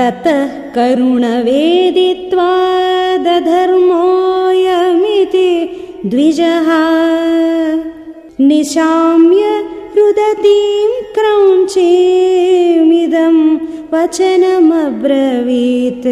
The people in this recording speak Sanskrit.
ततः करुणवेदित्वा दधर्मोऽयमिति द्विजः। निशाम्य रुदतीं क्रौञ्चेमिदं वचनमब्रवीत्।